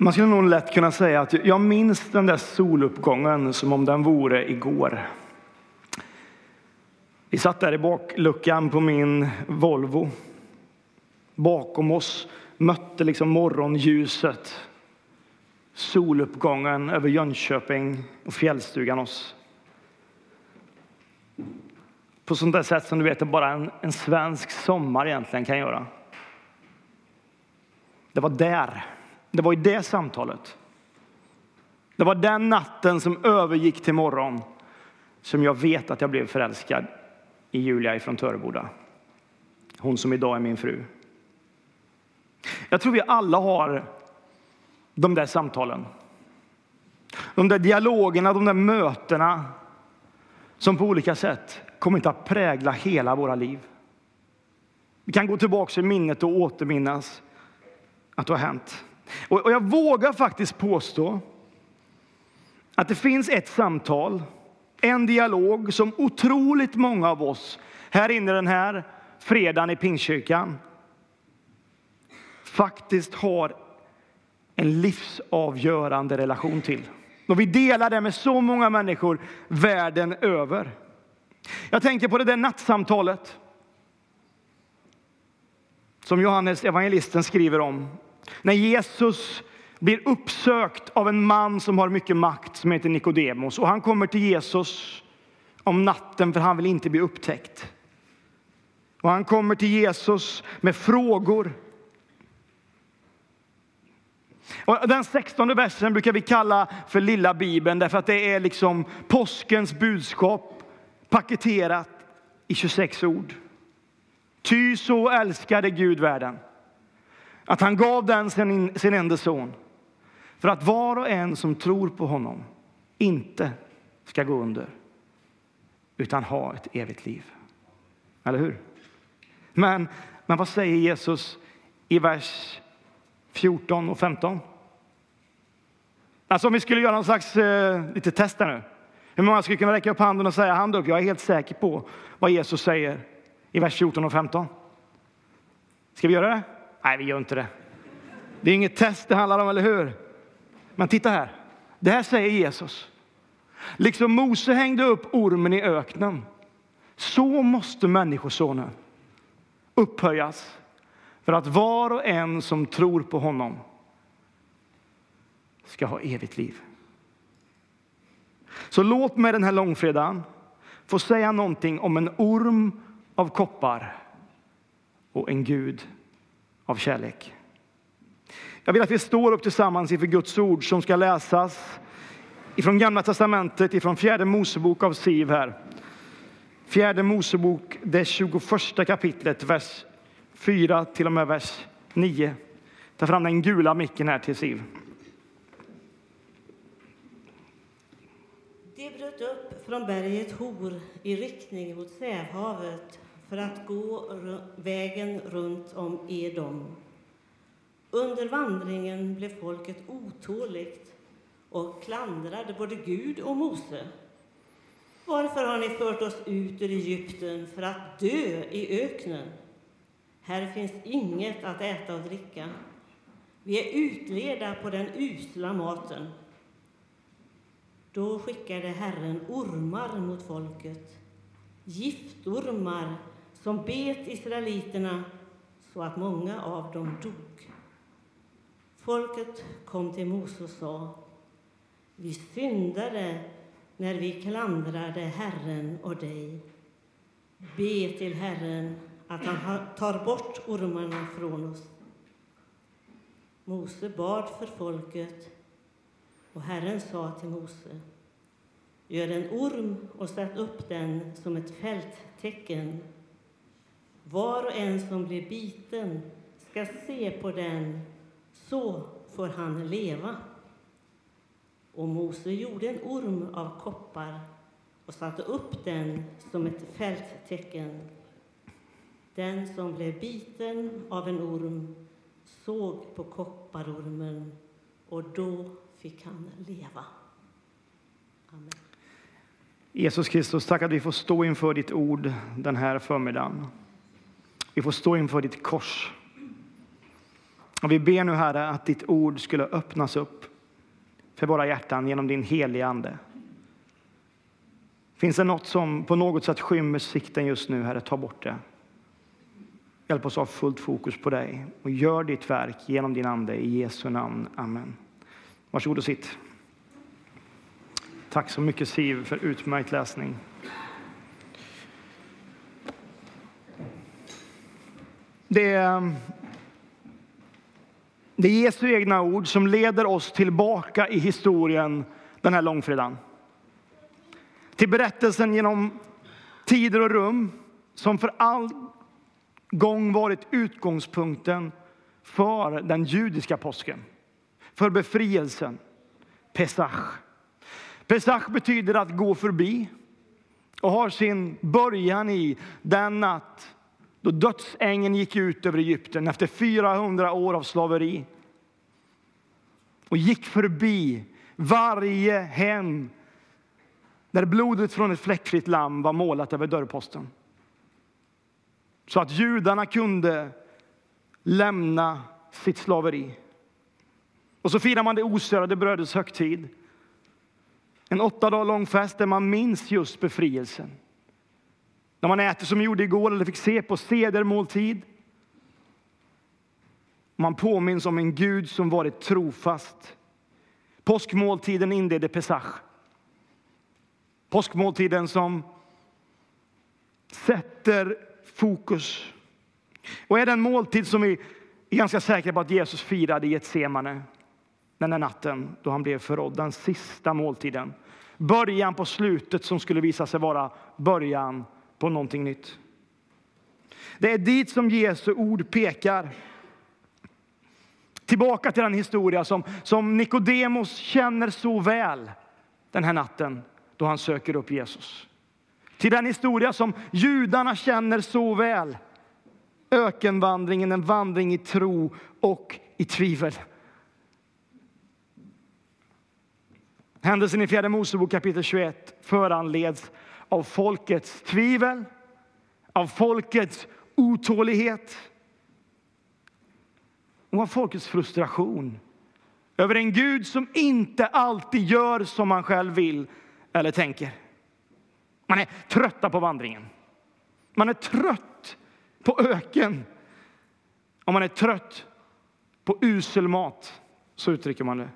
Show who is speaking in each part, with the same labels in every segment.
Speaker 1: Man skulle nog lätt kunna säga att jag minns den där soluppgången som om den vore igår. Vi satt där i bakluckan på min Volvo. Bakom oss mötte liksom morgonljuset soluppgången över Jönköping och fjällstugan oss. På sånt där sätt som du vet att bara en, en svensk sommar egentligen kan göra. Det var där, det var i det samtalet. Det var den natten som övergick till morgon som jag vet att jag blev förälskad i Julia ifrån Töreboda. Hon som idag är min fru. Jag tror vi alla har de där samtalen. De där dialogerna, de där mötena som på olika sätt kommit att prägla hela våra liv. Vi kan gå tillbaka i minnet och återminnas att det har hänt. Och jag vågar faktiskt påstå att det finns ett samtal, en dialog som otroligt många av oss här inne den här fredagen i Pingstkyrkan faktiskt har en livsavgörande relation till. Och vi delar det med så många människor världen över. Jag tänker på det där nattsamtalet som Johannes evangelisten skriver om. När Jesus blir uppsökt av en man som har mycket makt som heter Nikodemos. Och han kommer till Jesus om natten för han vill inte bli upptäckt. Och han kommer till Jesus med frågor. Och den 16 versen brukar vi kalla för lilla bibeln därför att det är liksom påskens budskap paketerat i 26 ord. Ty så älskade Gud världen att han gav den sin, sin enda son för att var och en som tror på honom inte ska gå under utan ha ett evigt liv. Eller hur? Men, men vad säger Jesus i vers 14 och 15? Alltså om vi skulle göra någon slags eh, lite test nu. Hur många skulle kunna räcka upp handen och säga hand upp? Jag är helt säker på vad Jesus säger i vers 14 och 15. Ska vi göra det? Nej, vi gör inte det. Det är inget test det handlar om, eller hur? Men titta här. Det här säger Jesus. Liksom Mose hängde upp ormen i öknen, så måste Människosonen upphöjas för att var och en som tror på honom ska ha evigt liv. Så låt mig den här långfredagen få säga någonting om en orm av koppar och en Gud av kärlek. Jag vill att vi står upp tillsammans inför Guds ord som ska läsas ifrån Gamla testamentet, ifrån fjärde Mosebok av Siv här. Fjärde Mosebok, det 21 kapitlet, vers 4 till och med vers 9. Ta fram den gula micken här till Siv.
Speaker 2: De bröt upp från berget Hor i riktning mot Sävhavet för att gå vägen runt om Edom. Under vandringen blev folket otåligt och klandrade både Gud och Mose. Varför har ni fört oss ut ur Egypten för att dö i öknen? Här finns inget att äta och dricka. Vi är utleda på den usla maten. Då skickade Herren ormar mot folket, giftormar som bet israeliterna så att många av dem dog. Folket kom till Mose och sa Vi syndade när vi klandrade Herren och dig. Be till Herren att han tar bort ormarna från oss. Mose bad för folket och Herren sa till Mose Gör en orm och sätt upp den som ett fälttecken. Var och en som blir biten ska se på den, så får han leva. Och Mose gjorde en orm av koppar och satte upp den som ett fälttecken. Den som blev biten av en orm såg på kopparormen och då fick han leva. Amen.
Speaker 1: Jesus Kristus, tack att vi får stå inför ditt ord den här förmiddagen. Vi får stå inför ditt kors. Och vi ber nu, Herre, att ditt ord skulle öppnas upp för våra hjärtan genom din heliga Ande. Finns det något som på något sätt skymmer sikten just nu, Herre, ta bort det. Hjälp oss att ha fullt fokus på dig och gör ditt verk genom din Ande. I Jesu namn. Amen. Varsågod och sitt. Tack så mycket Siv för utmärkt läsning. Det är, det är Jesu egna ord som leder oss tillbaka i historien den här långfredagen. Till berättelsen genom tider och rum som för all gång varit utgångspunkten för den judiska påsken, för befrielsen, Pesach. Pesach betyder att gå förbi och har sin början i den natt då dödsängen gick ut över Egypten efter 400 år av slaveri och gick förbi varje hem där blodet från ett fläckfritt lamm var målat över dörrposten. Så att judarna kunde lämna sitt slaveri. Och så firar man det osörade brödets högtid. En åtta dagar lång fest där man minns just befrielsen. När man äter som vi gjorde igår, eller fick se på sedermåltid. Man påminns om en Gud som varit trofast. Påskmåltiden inledde Pesach. Påskmåltiden som sätter fokus och är den måltid som vi är ganska säkra på att Jesus firade i Getsemane den där natten då han blev förrådd. Den sista måltiden. Början på slutet som skulle visa sig vara början på någonting nytt. Det är dit som Jesu ord pekar. Tillbaka till den historia som, som Nikodemos känner så väl den här natten då han söker upp Jesus. Till den historia som judarna känner så väl. Ökenvandringen, en vandring i tro och i tvivel. Händelsen i Fjärde Mosebok kapitel 21 föranleds av folkets tvivel, av folkets otålighet och av folkets frustration över en Gud som inte alltid gör som man själv vill eller tänker. Man är trötta på vandringen. Man är trött på öken. Och man är trött på usel mat. Så uttrycker man det.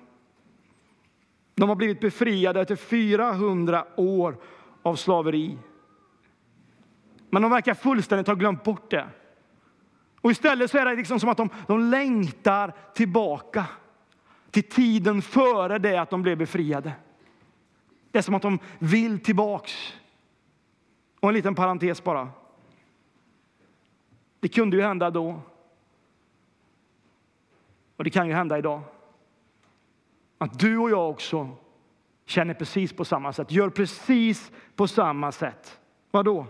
Speaker 1: De har blivit befriade efter 400 år av slaveri. Men de verkar fullständigt ha glömt bort det. Och istället så är det liksom som att de, de längtar tillbaka till tiden före det att de blev befriade. Det är som att de vill tillbaks. Och en liten parentes bara. Det kunde ju hända då. Och det kan ju hända idag. Att du och jag också känner precis på samma sätt, gör precis på samma sätt. Vad då?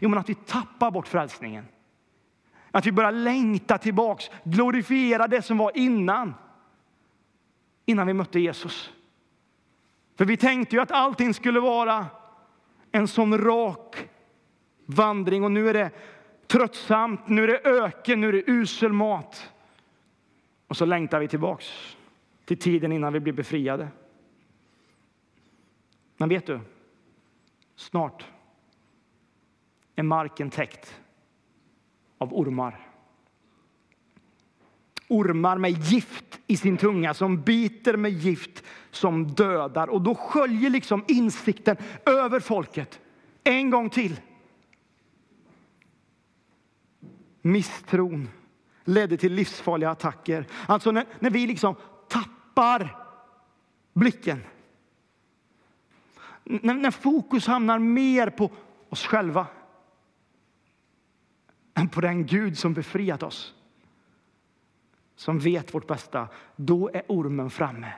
Speaker 1: Jo, men att vi tappar bort frälsningen. Att vi börjar längta tillbaks, glorifiera det som var innan. Innan vi mötte Jesus. För vi tänkte ju att allting skulle vara en sån rak vandring och nu är det tröttsamt, nu är det öken, nu är det usel mat. Och så längtar vi tillbaks till tiden innan vi blir befriade. Men vet du, snart är marken täckt av ormar. Ormar med gift i sin tunga som biter med gift som dödar. Och då sköljer liksom insikten över folket en gång till. Misstron ledde till livsfarliga attacker. Alltså när, när vi liksom tappar blicken. När, när fokus hamnar mer på oss själva än på den Gud som befriat oss som vet vårt bästa, då är ormen framme.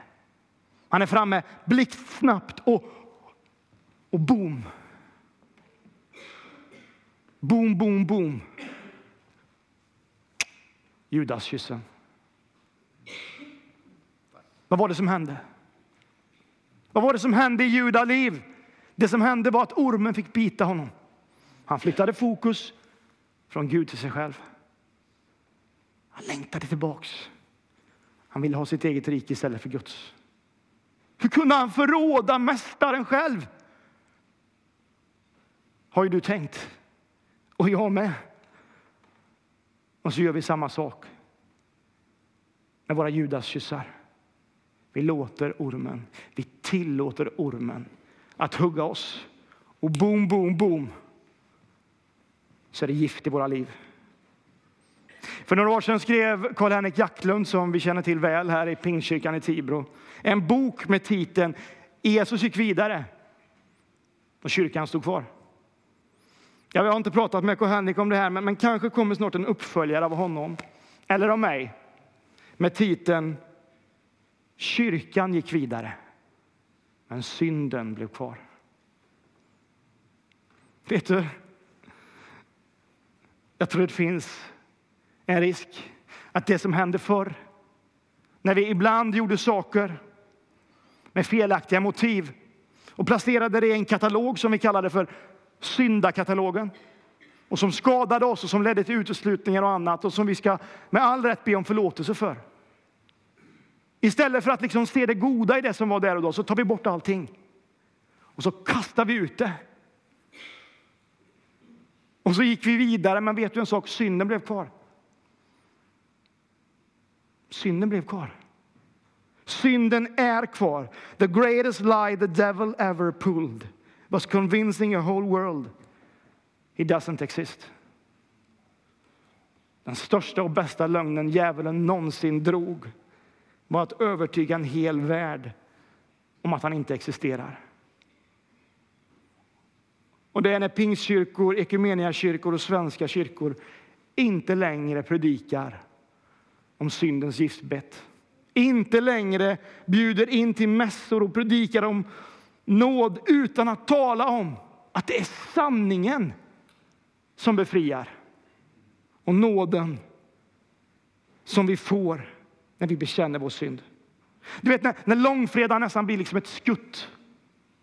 Speaker 1: Han är framme blixtsnabbt och, och boom. Boom, boom, boom. Judaskyssen. Vad var det som hände? Vad var det som hände i Juda liv? Det som hände var att ormen fick bita honom. Han flyttade fokus från Gud till sig själv. Han längtade tillbaks Han ville ha sitt eget rike istället för Guds. Hur kunde han förråda mästaren själv? Har ju du tänkt. Och jag med. Och så gör vi samma sak med våra judaskyssar. Vi låter ormen, vi tillåter ormen att hugga oss. Och boom, boom, boom så är det gift i våra liv. För några år sedan skrev Karl-Henrik Jacklund, som vi känner till väl här i Pingstkyrkan i Tibro, en bok med titeln Jesus gick vidare och kyrkan stod kvar. Jag har inte pratat med Karl-Henrik om det här, men, men kanske kommer snart en uppföljare av honom, eller av mig, med titeln Kyrkan gick vidare, men synden blev kvar. Vet du, jag tror det finns en risk att det som hände förr, när vi ibland gjorde saker med felaktiga motiv och placerade det i en katalog som vi kallade för syndakatalogen och som skadade oss och som ledde till uteslutningar och annat och som vi ska med all rätt be om förlåtelse för. Istället för att liksom se det goda i det som var där och då så tar vi bort allting och så kastar vi ut det och så gick vi vidare, men vet du en sak? Synden blev kvar. Synden blev kvar. Synden är kvar. The greatest lie the devil ever pulled was convincing a whole world he doesn't exist. Den största och bästa lögnen djävulen någonsin drog var att övertyga en hel värld om att han inte existerar. Och det är när pingstkyrkor, ekumeniakyrkor och svenska kyrkor inte längre predikar om syndens giftbett. Inte längre bjuder in till mässor och predikar om nåd utan att tala om att det är sanningen som befriar och nåden som vi får när vi bekänner vår synd. Du vet när, när långfredagen nästan blir liksom ett skutt.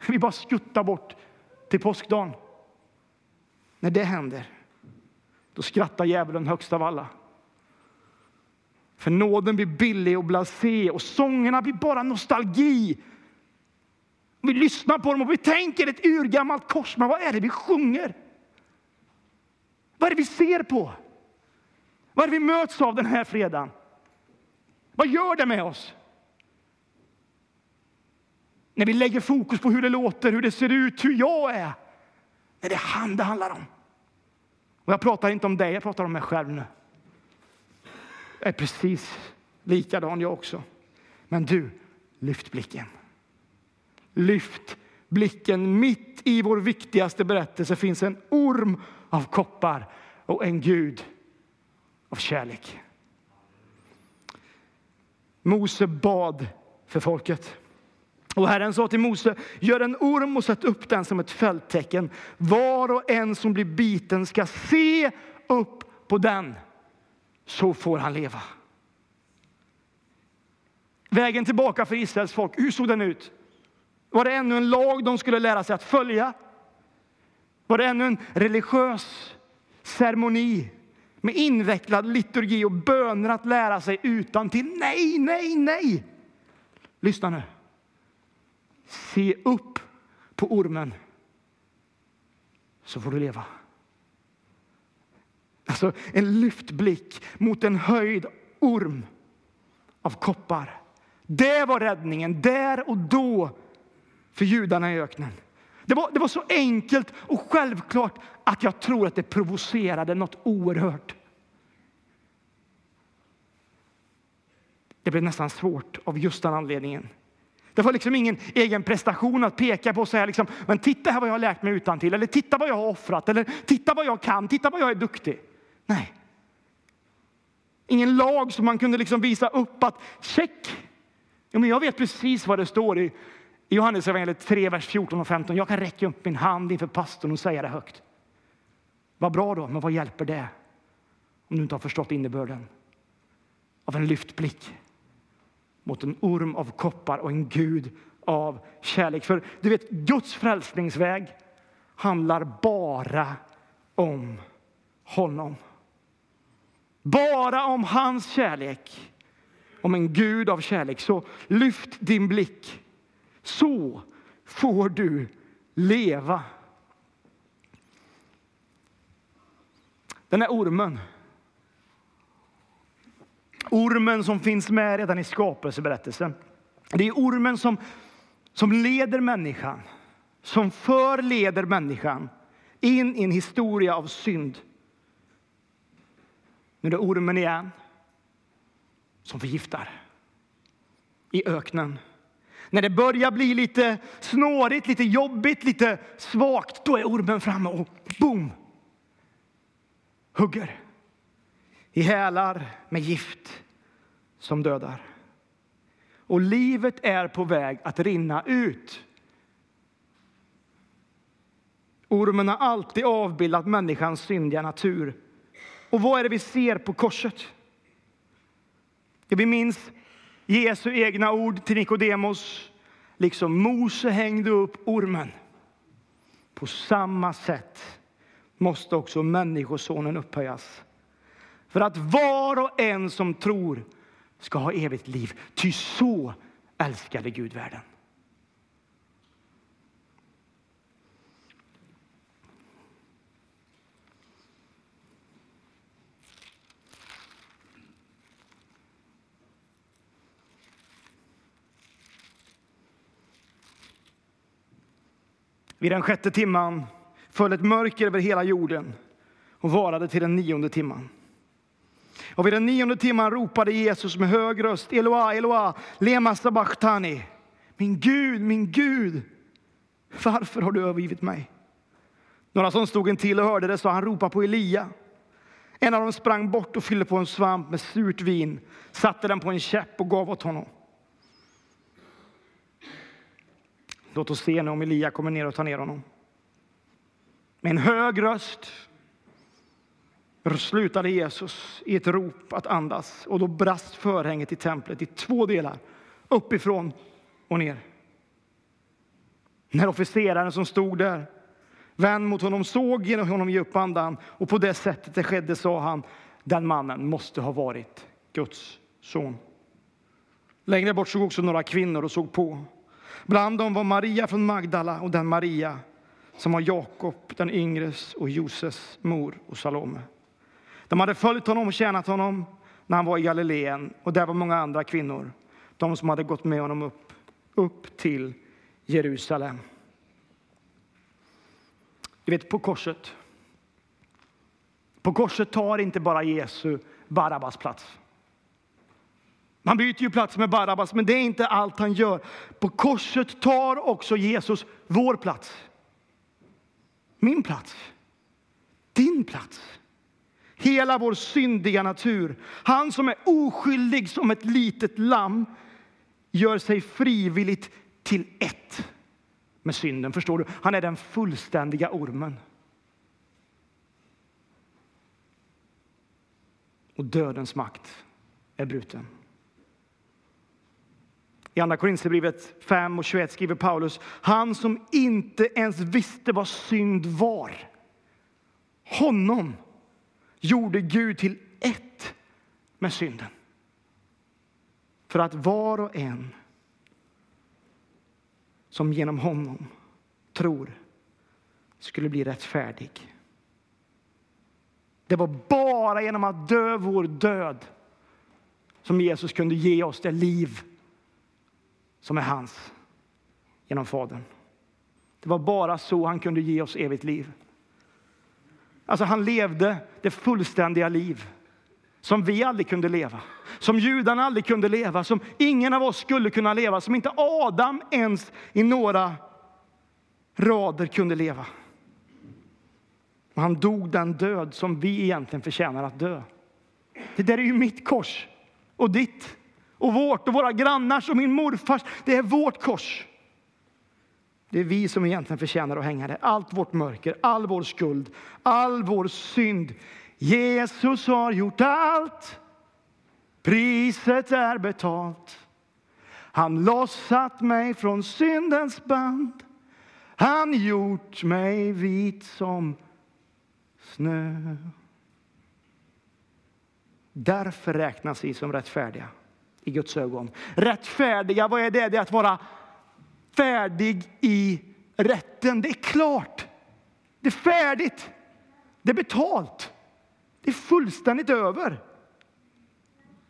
Speaker 1: Vi bara skuttar bort till påskdagen. När det händer, då skrattar djävulen högst av alla. För nåden blir billig och blasé och sångerna blir bara nostalgi. Vi lyssnar på dem och vi tänker ett urgammalt kors, men vad är det vi sjunger? Vad är det vi ser på? Vad är det vi möts av den här fredagen? Vad gör det med oss? När vi lägger fokus på hur det låter, hur det ser ut, hur jag är. När det är han det handlar om. Och jag pratar inte om dig, jag pratar om mig själv nu. Jag är precis likadan jag också. Men du, lyft blicken. Lyft blicken. Mitt i vår viktigaste berättelse finns en orm av koppar och en Gud av kärlek. Mose bad för folket. Och Herren sa till Mose, gör en orm och sätt upp den som ett fälttecken. Var och en som blir biten ska se upp på den, så får han leva. Vägen tillbaka för Israels folk, hur såg den ut? Var det ännu en lag de skulle lära sig att följa? Var det ännu en religiös ceremoni med invecklad liturgi och böner att lära sig utan till? Nej, nej, nej! Lyssna nu. Se upp på ormen, så får du leva. Alltså en lyftblick mot en höjd orm av koppar. Det var räddningen, där och då, för judarna i öknen. Det var, det var så enkelt och självklart att jag tror att det provocerade något oerhört. Det blev nästan svårt av just den anledningen. Det var liksom ingen egen prestation att peka på och säga liksom, men titta här vad jag har lärt mig utan till eller titta vad jag har offrat, eller titta vad jag kan, titta vad jag är duktig. Nej. Ingen lag som man kunde liksom visa upp att check. Ja, men jag vet precis vad det står i Johannes evangeliet 3, vers 14 och 15. Jag kan räcka upp min hand inför pastorn och säga det högt. Vad bra då, men vad hjälper det om du inte har förstått innebörden av en lyft blick mot en orm av koppar och en Gud av kärlek. För du vet, Guds frälsningsväg handlar bara om honom. Bara om hans kärlek om en Gud av kärlek. Så lyft din blick. Så får du leva. Den här ormen. Ormen som finns med redan i skapelseberättelsen. Det är ormen som, som leder människan, som förleder människan in i en historia av synd. Nu är det ormen igen som förgiftar i öknen. När det börjar bli lite snårigt, lite jobbigt, lite svagt, då är ormen framme och boom! Hugger i hälar med gift som dödar. Och livet är på väg att rinna ut. Ormen har alltid avbildat människans syndiga natur. Och vad är det vi ser på korset? Vi minns Jesu egna ord till Nikodemos. Liksom Mose hängde upp ormen. På samma sätt måste också Människosonen upphöjas. För att var och en som tror ska ha evigt liv. Ty så älskade Gud världen. Vid den sjätte timman föll ett mörker över hela jorden och varade till den nionde timman. Och vid den nionde timman ropade Jesus med hög röst Eloa, Eloa, lema sabachthani. Min Gud, min Gud, varför har du övergivit mig? Några som stod en till och hörde det sa han ropa på Elia. En av dem sprang bort och fyllde på en svamp med surt vin, satte den på en käpp och gav åt honom. Låt oss se nu om Elia kommer ner och tar ner honom. Med en hög röst slutade Jesus i ett rop att andas och då brast förhänget i templet i två delar, uppifrån och ner. När officeraren som stod där, vänd mot honom, såg genom honom ge upp andan och på det sättet det skedde sa han, den mannen måste ha varit Guds son. Längre bort såg också några kvinnor och såg på. Bland dem var Maria från Magdala och den Maria som var Jakob den yngres och Joses mor och Salome. De hade följt honom och tjänat honom när han var i Galileen och där var många andra kvinnor, de som hade gått med honom upp, upp till Jerusalem. Du vet, på korset. På korset tar inte bara Jesu Barabbas plats. Man byter ju plats med Barabbas, men det är inte allt han gör. På korset tar också Jesus vår plats. Min plats. Din plats. Hela vår syndiga natur. Han som är oskyldig som ett litet lamm gör sig frivilligt till ett med synden. Förstår du? Han är den fullständiga ormen. Och dödens makt är bruten. I Andra Korinthierbrevet 5 och 21 skriver Paulus, han som inte ens visste vad synd var, honom gjorde Gud till ett med synden. För att var och en som genom honom tror skulle bli rättfärdig. Det var bara genom att dö vår död som Jesus kunde ge oss det liv som är hans genom Fadern. Det var bara så han kunde ge oss evigt liv. Alltså han levde det fullständiga liv som vi aldrig kunde leva, som judarna aldrig kunde leva, som ingen av oss skulle kunna leva, som inte Adam ens i några rader kunde leva. Och han dog den död som vi egentligen förtjänar att dö. Det där är ju mitt kors och ditt och vårt och våra grannars och min morfars. Det är vårt kors. Det är vi som egentligen förtjänar att hänga där. Allt vårt mörker, all vår skuld, all vår synd. Jesus har gjort allt. Priset är betalt. Han lossat mig från syndens band. Han gjort mig vit som snö. Därför räknas vi som rättfärdiga i Guds ögon. Rättfärdiga, vad är det? Det är att vara färdig i rätten. Det är klart. Det är färdigt. Det är betalt. Det är fullständigt över.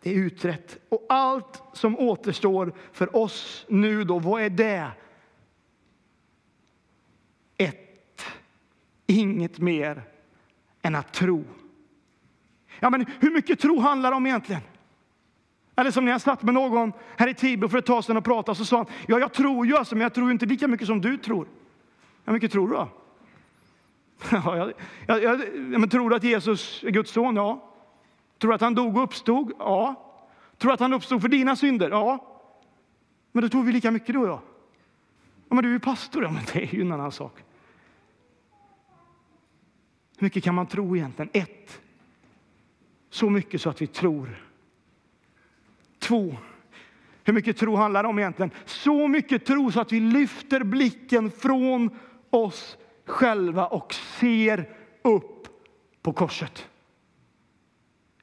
Speaker 1: Det är utrett. Och allt som återstår för oss nu då, vad är det? Ett. Inget mer än att tro. Ja, men hur mycket tro handlar det om egentligen? Eller som när jag satt med någon här i Tibro för ett tag sedan och pratade så sa han, ja jag tror ju alltså, men jag tror inte lika mycket som du tror. Hur mycket tror du då? Ja, jag, jag, jag, men tror du att Jesus är Guds son? Ja. Tror du att han dog och uppstod? Ja. Tror du att han uppstod för dina synder? Ja. Men då tror vi lika mycket du och jag. Ja, men du är ju pastor. Ja, men det är ju en annan sak. Hur mycket kan man tro egentligen? Ett. Så mycket så att vi tror. Två. Hur mycket tro handlar det om egentligen? Så mycket tro så att vi lyfter blicken från oss själva och ser upp på korset.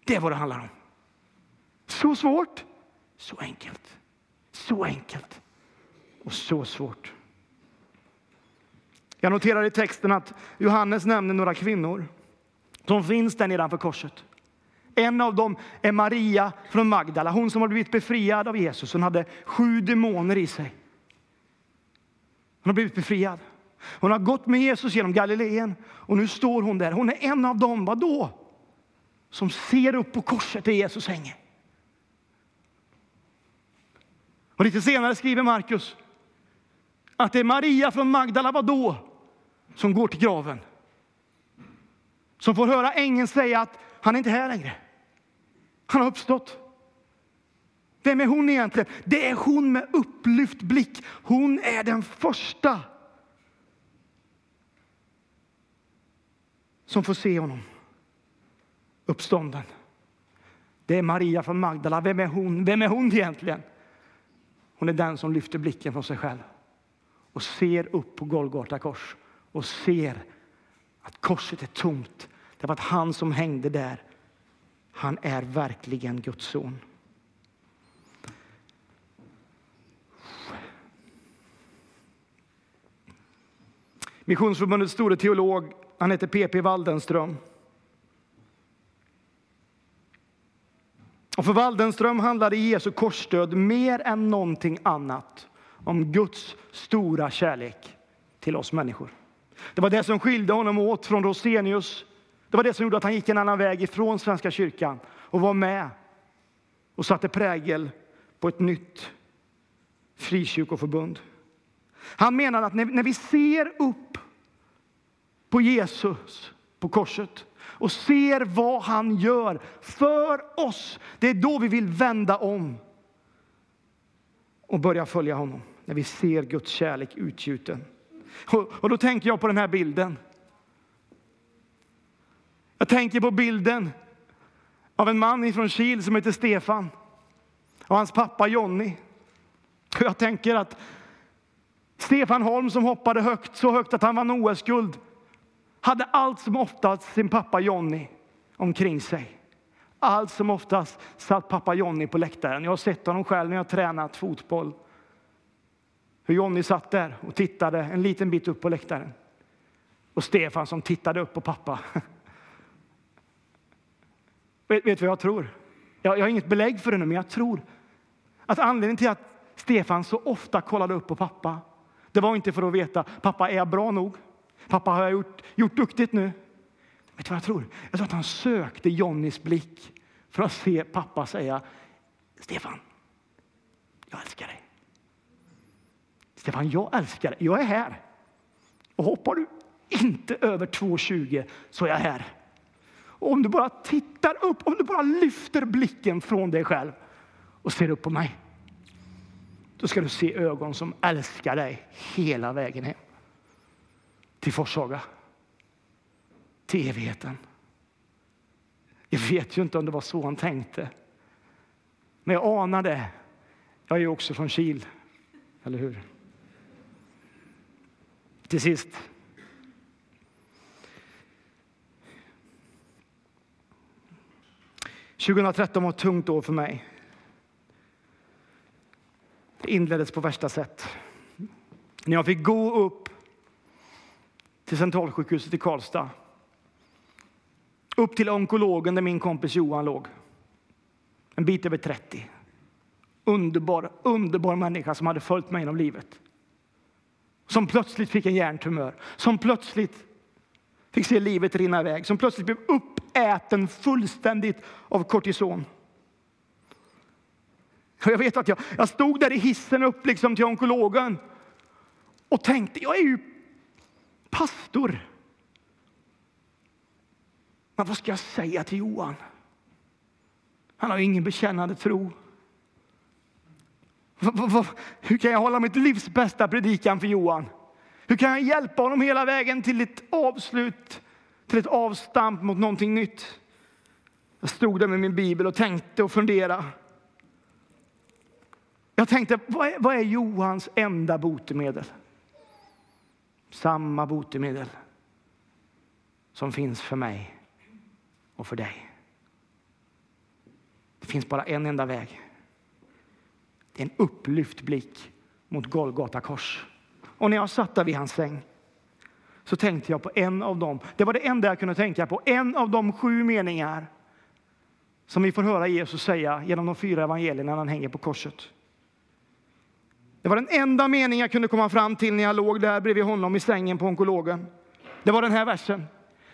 Speaker 1: Det är vad det handlar om. Så svårt, så enkelt. Så enkelt och så svårt. Jag noterar i texten att Johannes nämner några kvinnor som finns där nedanför korset. En av dem är Maria från Magdala, hon som har blivit befriad av Jesus. Hon hade sju demoner i sig. Hon har blivit befriad. Hon har gått med Jesus genom Galileen och nu står hon där. Hon är en av dem, vadå? Som ser upp på korset där Jesus hänger. Och lite senare skriver Markus att det är Maria från Magdala, vadå? Som går till graven. Som får höra ängeln säga att han är inte här längre. Han har uppstått. Vem är hon egentligen? Det är hon med upplyft blick. Hon är den första som får se honom uppstånden. Det är Maria från Magdala. Vem är hon? Vem är hon egentligen? Hon är den som lyfter blicken från sig själv och ser upp på Golgata kors och ser att korset är tomt. Det var att han som hängde där, han är verkligen Guds son. Missionsförbundets store teolog, han heter P.P. Waldenström. Och för Waldenström handlade Jesu korsdöd mer än någonting annat om Guds stora kärlek till oss människor. Det var det som skilde honom åt från Rosenius. Det var det som gjorde att han gick en annan väg ifrån Svenska kyrkan och var med och satte prägel på ett nytt frikyrkoförbund. Han menar att när, när vi ser upp på Jesus på korset och ser vad han gör för oss, det är då vi vill vända om och börja följa honom. När vi ser Guds kärlek utgjuten. Och, och då tänker jag på den här bilden. Jag tänker på bilden av en man från Kil som heter Stefan och hans pappa Jonny. Jag tänker att Stefan Holm som hoppade högt, så högt att han vann OS-guld hade allt som oftast sin pappa Jonny omkring sig. Allt som oftast satt pappa Jonny på läktaren. Jag har sett honom själv när jag tränat fotboll. Hur Jonny satt där och tittade en liten bit upp på läktaren. Och Stefan som tittade upp på pappa. Vet, vet vad jag tror? Jag, jag har inget belägg för det nu, men jag tror att anledningen till att Stefan så ofta kollade upp på pappa, det var inte för att veta, pappa är jag bra nog? Pappa, har jag gjort, gjort duktigt nu? Vet du vad jag tror? Jag tror att han sökte Jonnys blick för att se pappa säga Stefan, jag älskar dig. Stefan, jag älskar dig. Jag är här. Och hoppar du inte över 2,20 så är jag här. Och om du bara tittar upp, om du bara lyfter blicken från dig själv och ser upp på mig, då ska du se ögon som älskar dig hela vägen hem till Forshaga, till evigheten. Jag vet ju inte om det var så han tänkte. Men jag anar det. Jag är ju också från Kil, eller hur? Till sist. –2013 var ett tungt år för mig. Det inleddes på värsta sätt. När jag fick gå upp till Centralsjukhuset i Karlstad. Upp till onkologen där min kompis Johan låg. En bit över 30. Underbar, underbar människa som hade följt mig genom livet. Som plötsligt fick en hjärntumör. Som plötsligt fick se livet rinna iväg. Som plötsligt blev äten fullständigt av kortison. Och jag vet att jag, jag stod där i hissen upp liksom till onkologen och tänkte, jag är ju pastor. Men vad ska jag säga till Johan? Han har ju ingen bekännande tro. Hur kan jag hålla mitt livs bästa predikan för Johan? Hur kan jag hjälpa honom hela vägen till ett avslut, till ett avstamp mot någonting nytt? Jag stod där med min bibel och tänkte och funderade. Jag tänkte, vad är, vad är Johans enda botemedel? Samma botemedel som finns för mig och för dig. Det finns bara en enda väg. Det är en upplyft blick mot Golgata kors. Och när jag satt där vid hans säng så tänkte jag på en av dem. Det var det enda jag kunde tänka på. En av de sju meningar som vi får höra Jesus säga genom de fyra evangelierna när han hänger på korset. Det var den enda mening jag kunde komma fram till när jag låg där bredvid honom i sängen på onkologen. Det var den här versen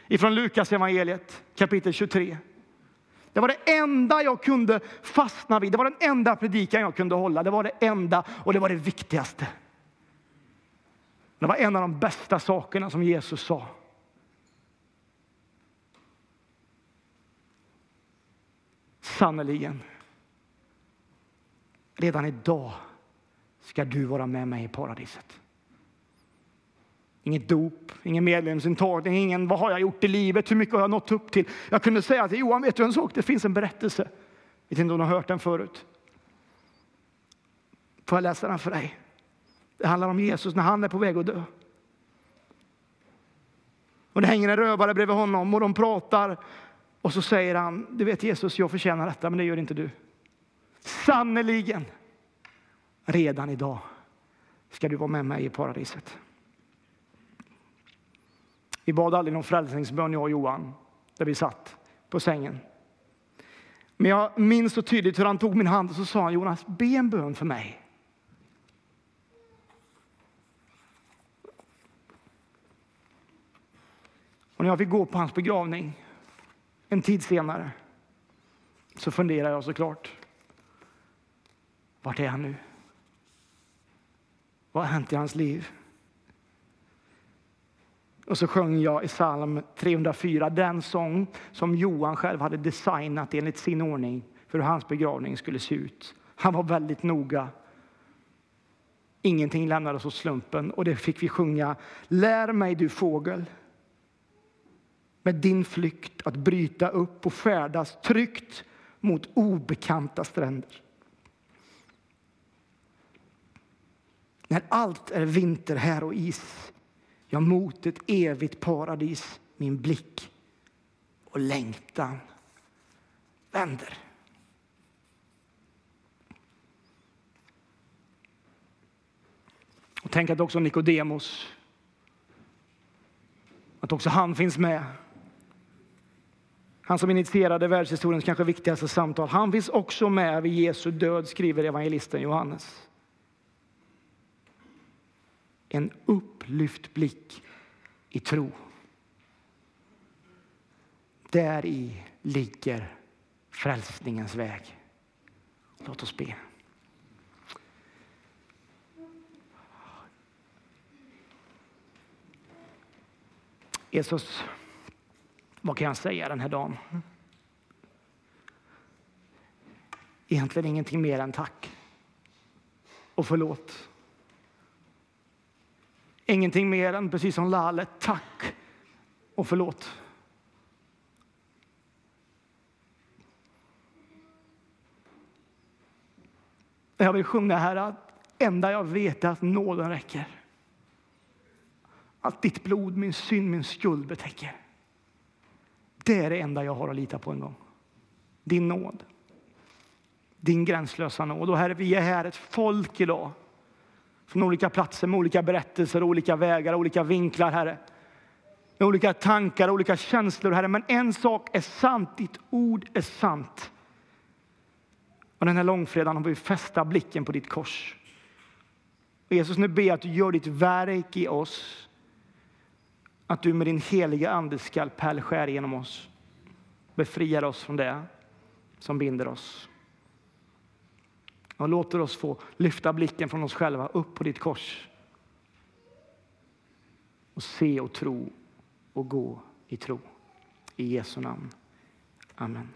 Speaker 1: ifrån Lukas evangeliet kapitel 23. Det var det enda jag kunde fastna vid. Det var den enda predikan jag kunde hålla. Det var det enda och det var det viktigaste. Det var en av de bästa sakerna som Jesus sa. Sannerligen. Redan idag ska du vara med mig i paradiset. Inget dop, ingen medlemsintagning, ingen vad har jag gjort i livet, hur mycket har jag nått upp till. Jag kunde säga till Johan, vet du en sak, det finns en berättelse. Jag vet inte om du har hört den förut. Får jag läsa den för dig? Det handlar om Jesus när han är på väg att dö. Och det hänger en rövare bredvid honom och de pratar. Och så säger han, du vet Jesus, jag förtjänar detta, men det gör inte du. Sannerligen, redan idag ska du vara med mig i paradiset. Vi bad aldrig någon frälsningsbön, jag och Johan, där vi satt på sängen. Men jag minns så tydligt hur han tog min hand och så sa han, Jonas, be en bön för mig. Och när jag fick gå på hans begravning en tid senare så funderade jag såklart. Vart är han nu? Vad har hänt i hans liv? Och så sjöng jag i psalm 304 den sång som Johan själv hade designat enligt sin ordning för hur hans begravning skulle se ut. Han var väldigt noga. Ingenting lämnades åt slumpen och det fick vi sjunga. Lär mig du fågel med din flykt att bryta upp och färdas tryggt mot obekanta stränder. När allt är vinter här och is jag mot ett evigt paradis min blick och längtan vänder. Och tänk att också Nikodemos, att också han finns med. Han som initierade världshistoriens kanske viktigaste samtal. Han finns också med vid Jesu död, skriver evangelisten Johannes. En upplyft blick i tro. Där i ligger frälsningens väg. Låt oss be. Jesus, vad kan jag säga den här dagen? Egentligen ingenting mer än tack och förlåt. Ingenting mer än, precis som Lale, tack och förlåt. Jag vill sjunga här att enda jag vet är att nåden räcker. Att ditt blod, min synd, min skuld betäcker. Det är det enda jag har att lita på en gång. Din nåd. din gränslösa nåd. Och Herre, vi är här ett folk idag. Från olika platser med olika berättelser, olika vägar, olika vinklar, Herre. Med olika tankar, olika känslor, Herre. Men en sak är sant, ditt ord är sant. Och den här långfredagen har vi fästa blicken på ditt kors. Och Jesus, nu ber jag att du gör ditt verk i oss. Att du med din heliga ande skalpell skär genom oss. Befriar oss från det som binder oss. Och låter oss få lyfta blicken från oss själva upp på ditt kors. Och se och tro och gå i tro. I Jesu namn. Amen.